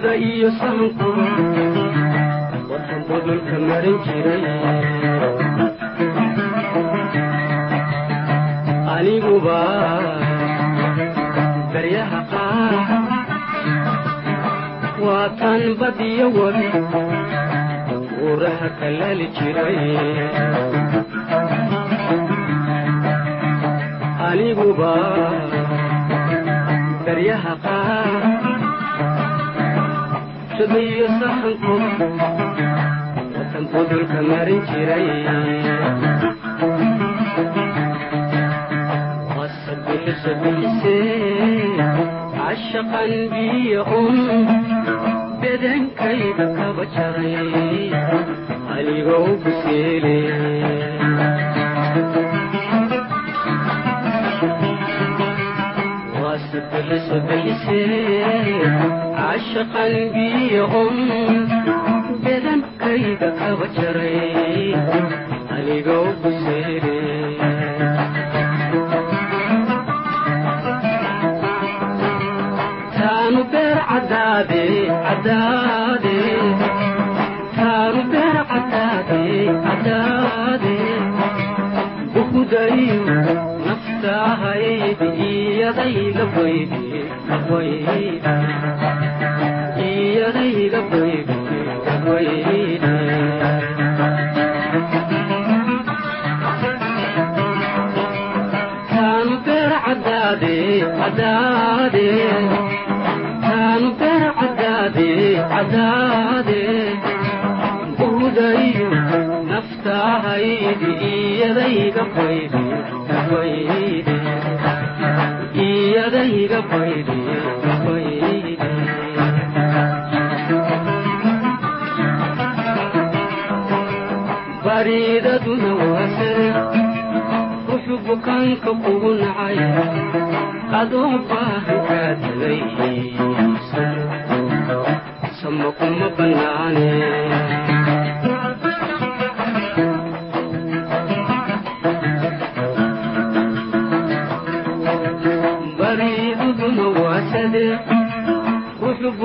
Bulshada iyo sahanku wadan budulka marin jiray aniguba daryaha qaar waatan badiyo wabi uuraha kalaali jiray aniguba daryaha qaar iyo sahanku watan budulka marin jiray. Wasabixisa bixise cashaqan biyo un bedankayga kaba jaray. Aligoo buseele biyo un bedankayga kaba jaray aligoo buseele taanu beer cadaade cadaade taanu beer cadaade cadaade bukudayo buhudayo naftaahaydi iyadayga baydi baydi bariidaduna waasare wuxuu bukaanka kugu nacay adoo baahan kaa tagay sama kuma bannaane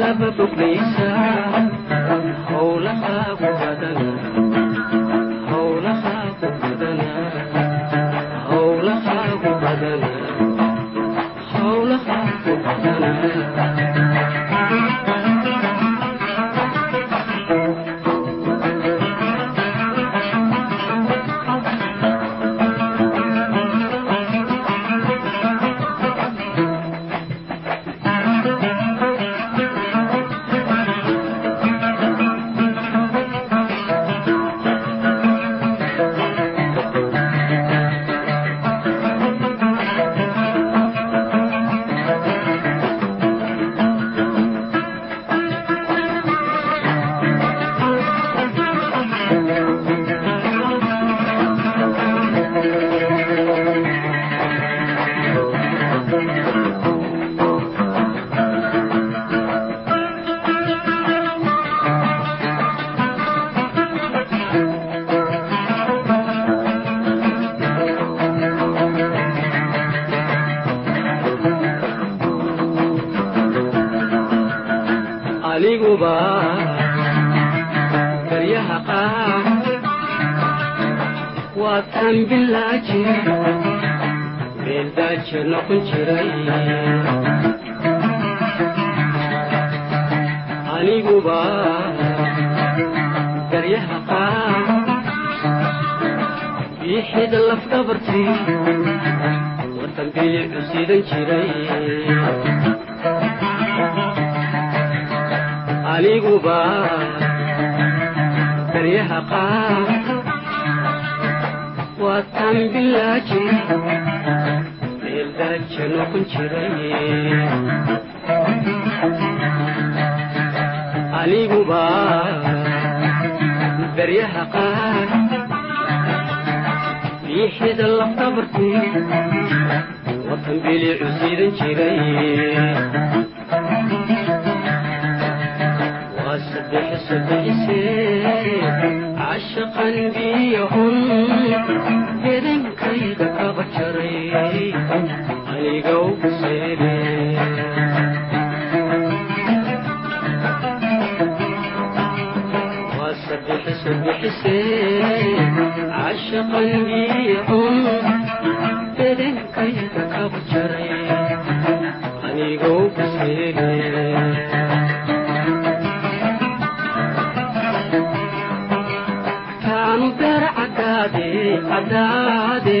laba boglaysaa howlahaagu badana howlahaagu aniguba baryaha qaar biixida lafdhabartii watan bilicu sidan jiray aniguba baryaha qaar waa taan bilaaji aniguba noqon jiraniguba baryaha qaar biixida lafdabarti wadan biliicu jiray waa saddex saddeise cashaqan taanu beer cadaade cadaade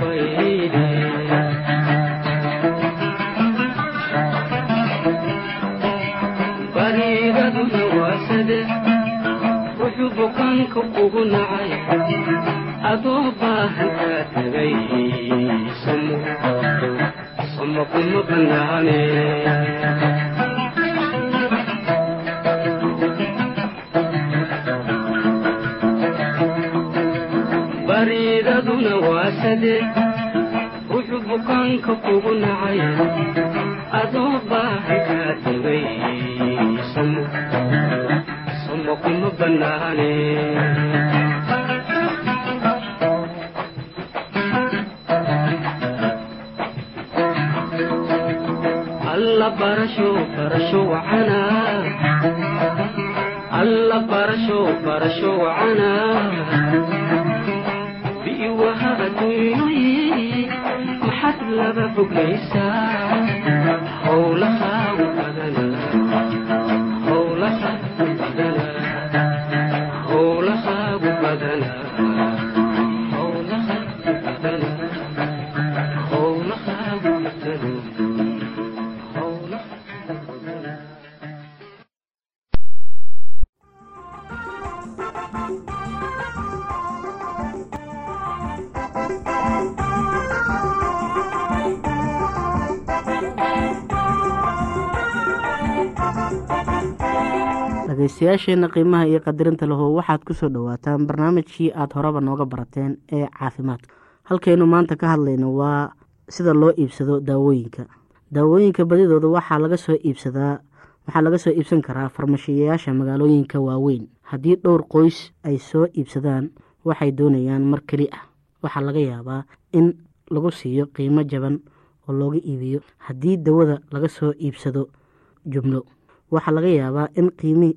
baydi taanu beer cadaade cadaade taanu beer cadaade cadaade bukudayo naftahaydi iyadayga baydi kabaydi iyadayga baydi kabaydi bariigaduna waasade wuxuu bukaanka ugu nacay adoo baahan kaa tagay samo kuma banaane bariidaduna waa sade wuxuu bukaanka kugu nacay adoo baahan kaa tagay samo kuma wacana alla barasho barasho wacana laba foglaysaa dhageystayaasheenna qiimaha iyo qadirinta lehow waxaad ku soo dhowaataan barnaamijkii aada horeba nooga barateen ee caafimaadka. Halkaynu maanta ka hadlayno waa sida loo iibsado daawooyinka. Daawooyinka badidooda waxaa laga soo iibsadaa waxaa laga soo iibsan karaa farmashiyayaasha magaalooyinka waaweyn. Haddii dhowr qoys ay soo iibsadaan waxay doonayaan mar keli ah. Waxaa laga yaabaa in lagu siiyo qiimo jaban oo looga iibiyo haddii dawada laga soo iibsado jumlo. Waxaa laga yaabaa in qiimi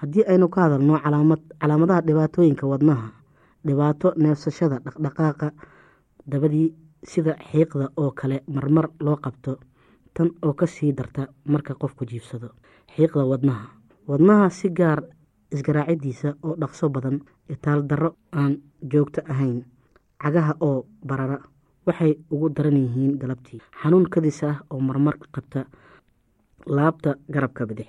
haddii aynu ka hadalno calaamadaha dhibaatooyinka wadnaha dhibaato neefsashada dhaqdhaqaaqa dabadii sida xiiqda oo kale marmar loo qabto tan oo ka sii darta marka qofku jiifsado xiiqda wadnaha. Wadnaha si gaar isgaraacidiisa oo dhaqso badan itaal darro aan joogto ahayn cagaha oo barara waxay ugu daran yihiin galabtii. Xanuun kadis ah oo marmar qabta laabta garabka bidix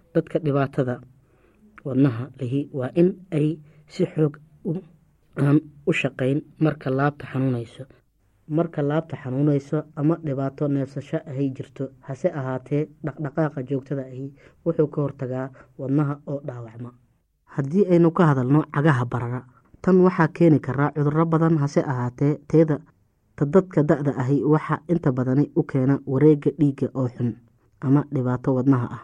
dadka dhibaatada wadnaha lihi waa in ay si xoog aan u shaqayn marka laabta xanuunayso. Marka laabta xanuunayso ama dhibaato neefsasho ahay jirto hase ahaatee dhaqdhaqaaqa joogtada ahi wuxuu ka hortagaa wadnaha oo dhaawacma. Haddii aynu ka hadalno cagaha barara tan waxaa keeni karaa cuduro badan hase ahaatee teeda ta dadka da-da ahi waxaa inta badani u keena wareega dhiigga oo xun ama dhibaato wadnaha ah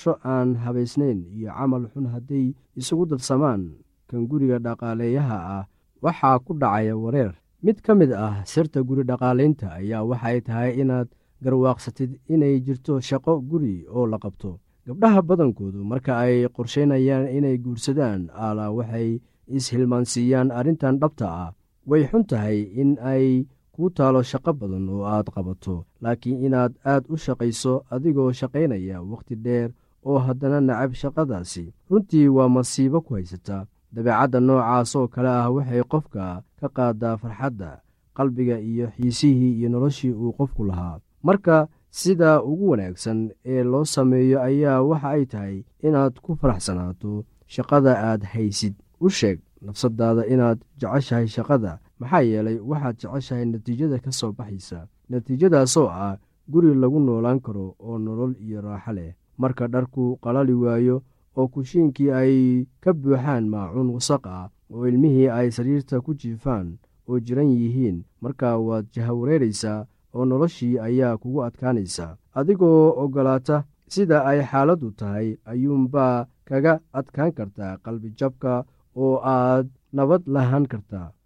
sho aan habaysnayn iyo camal xun hadday isugu darsamaan kan guriga dhaqaaleeyaha ah waxaa ku dhacaya wareer. Mid ka mid ah sirta guri dhaqaalaynta ayaa waxay tahay inaad garwaaqsatid inay jirto shaqo guri oo la qabto. Gabdhaha badankoodu marka ay qorsheynayaan inay guursadaan aalaa waxay is-hilmaansiiyaan arrintan dhabta ah. Way xun tahay in ay kuu taalo shaqo badan oo aad qabato laakiin inaad aad u shaqayso adigoo shaqaynaya wakhti dheer oo haddana nacab shaqadaasi runtii waa masiibo ku haysata. Dabeecadda noocaas oo kale ah waxay qofka ka qaadaa farxadda qalbiga iyo xiisihii iyo noloshii uu qofku lahaa. Marka sida ugu wanaagsan ee loo sameeyo ayaa waxa ay tahay inaad ku faraxsanaato shaqada aad haysid. U sheeg nafsadaada inaad jeceshahay shaqada maxaa yeelay waxaad jeceshahay natiijada ka soo baxaysa. Natiijadaasoo ah guri lagu noolaan karo oo nolol iyo raaxo leh marka dharku qalali waayo oo kushiinkii ay ka buuxaan maacuun wasaq ah oo ilmihii ay sariirta ku jiifaan oo jiran yihiin markaa waad jahawareeraysaa oo noloshii ayaa kugu adkaanaysaa adigoo oggolaata sida ay xaaladdu tahay ayuunbaa kaga adkaan kartaa qalbijabka oo aad nabad lahaan kartaa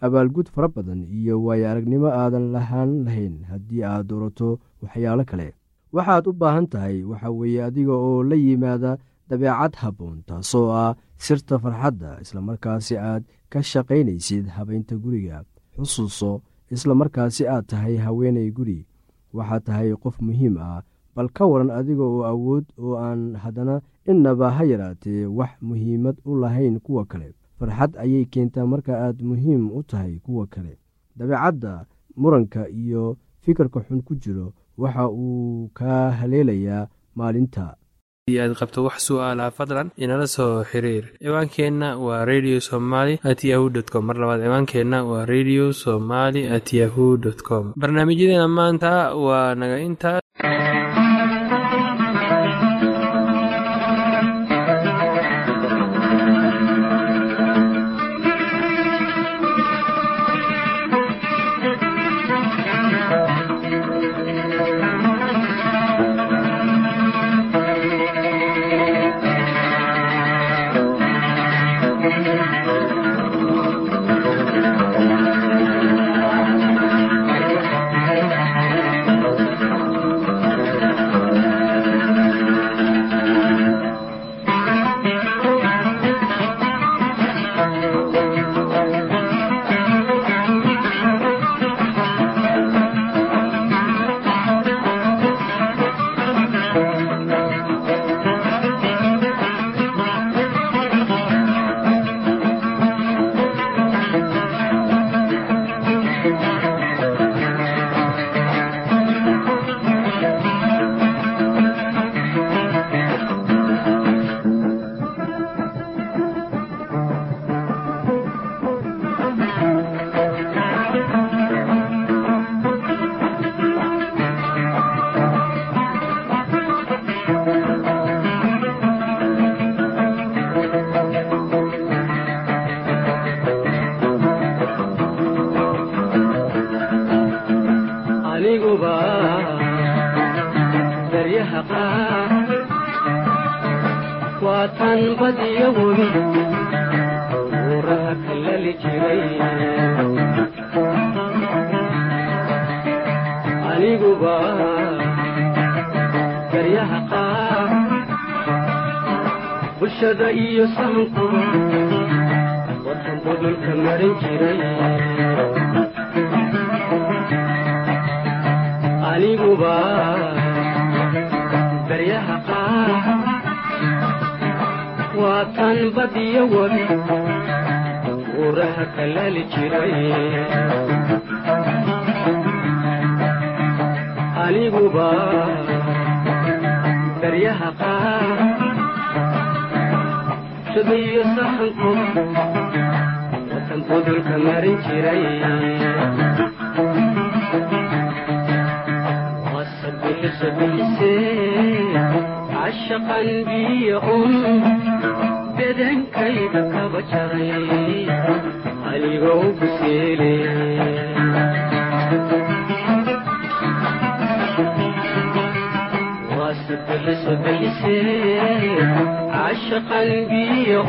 abaalgud fara badan iyo waayo aragnimo aadan lahaan lahayn haddii aad doorato waxyaalo kale. Waxaad u baahan tahay waxa weeye adiga oo la yimaada dabeecad habboon taasoo ah sirta farxadda islamarkaasi aad ka shaqaynaysid habaynta guriga. Xusuuso islamarkaasi aad tahay haweenay guri. Waxaad tahay qof muhiim ah bal ka waran adiga oo awood oo aan haddana innaba ha yaraatee wax muhiimad u lahayn kuwa kale farxad ayay keentaa. Marka aad muhiim u tahay kuwa kale dabeecadda muranka iyo fikirka xun ku jiro waxa uu kaa haleelayaa maalinta. Aad qabto wax su'aalaha fadlan inala soo xiriir. Ciwaankeenna waa radio somaly at yahu t com. Mar labaad ciwaankeenna waa radio somaly at yahu dt com. Barnaamijyadeena maanta waa naga intaa aniguba garyaha qaar bulshada iyo sahanku wadan budulka marin jiray. Aniguba garyaha qaar waa tan badiyo webi buuraha kalali jiray aniguba garyaha qaar shabiyo sahanku watan budulka marin jiray. Wasabixisa bixise cashaqan biyo kaba jaray cashaqan biyo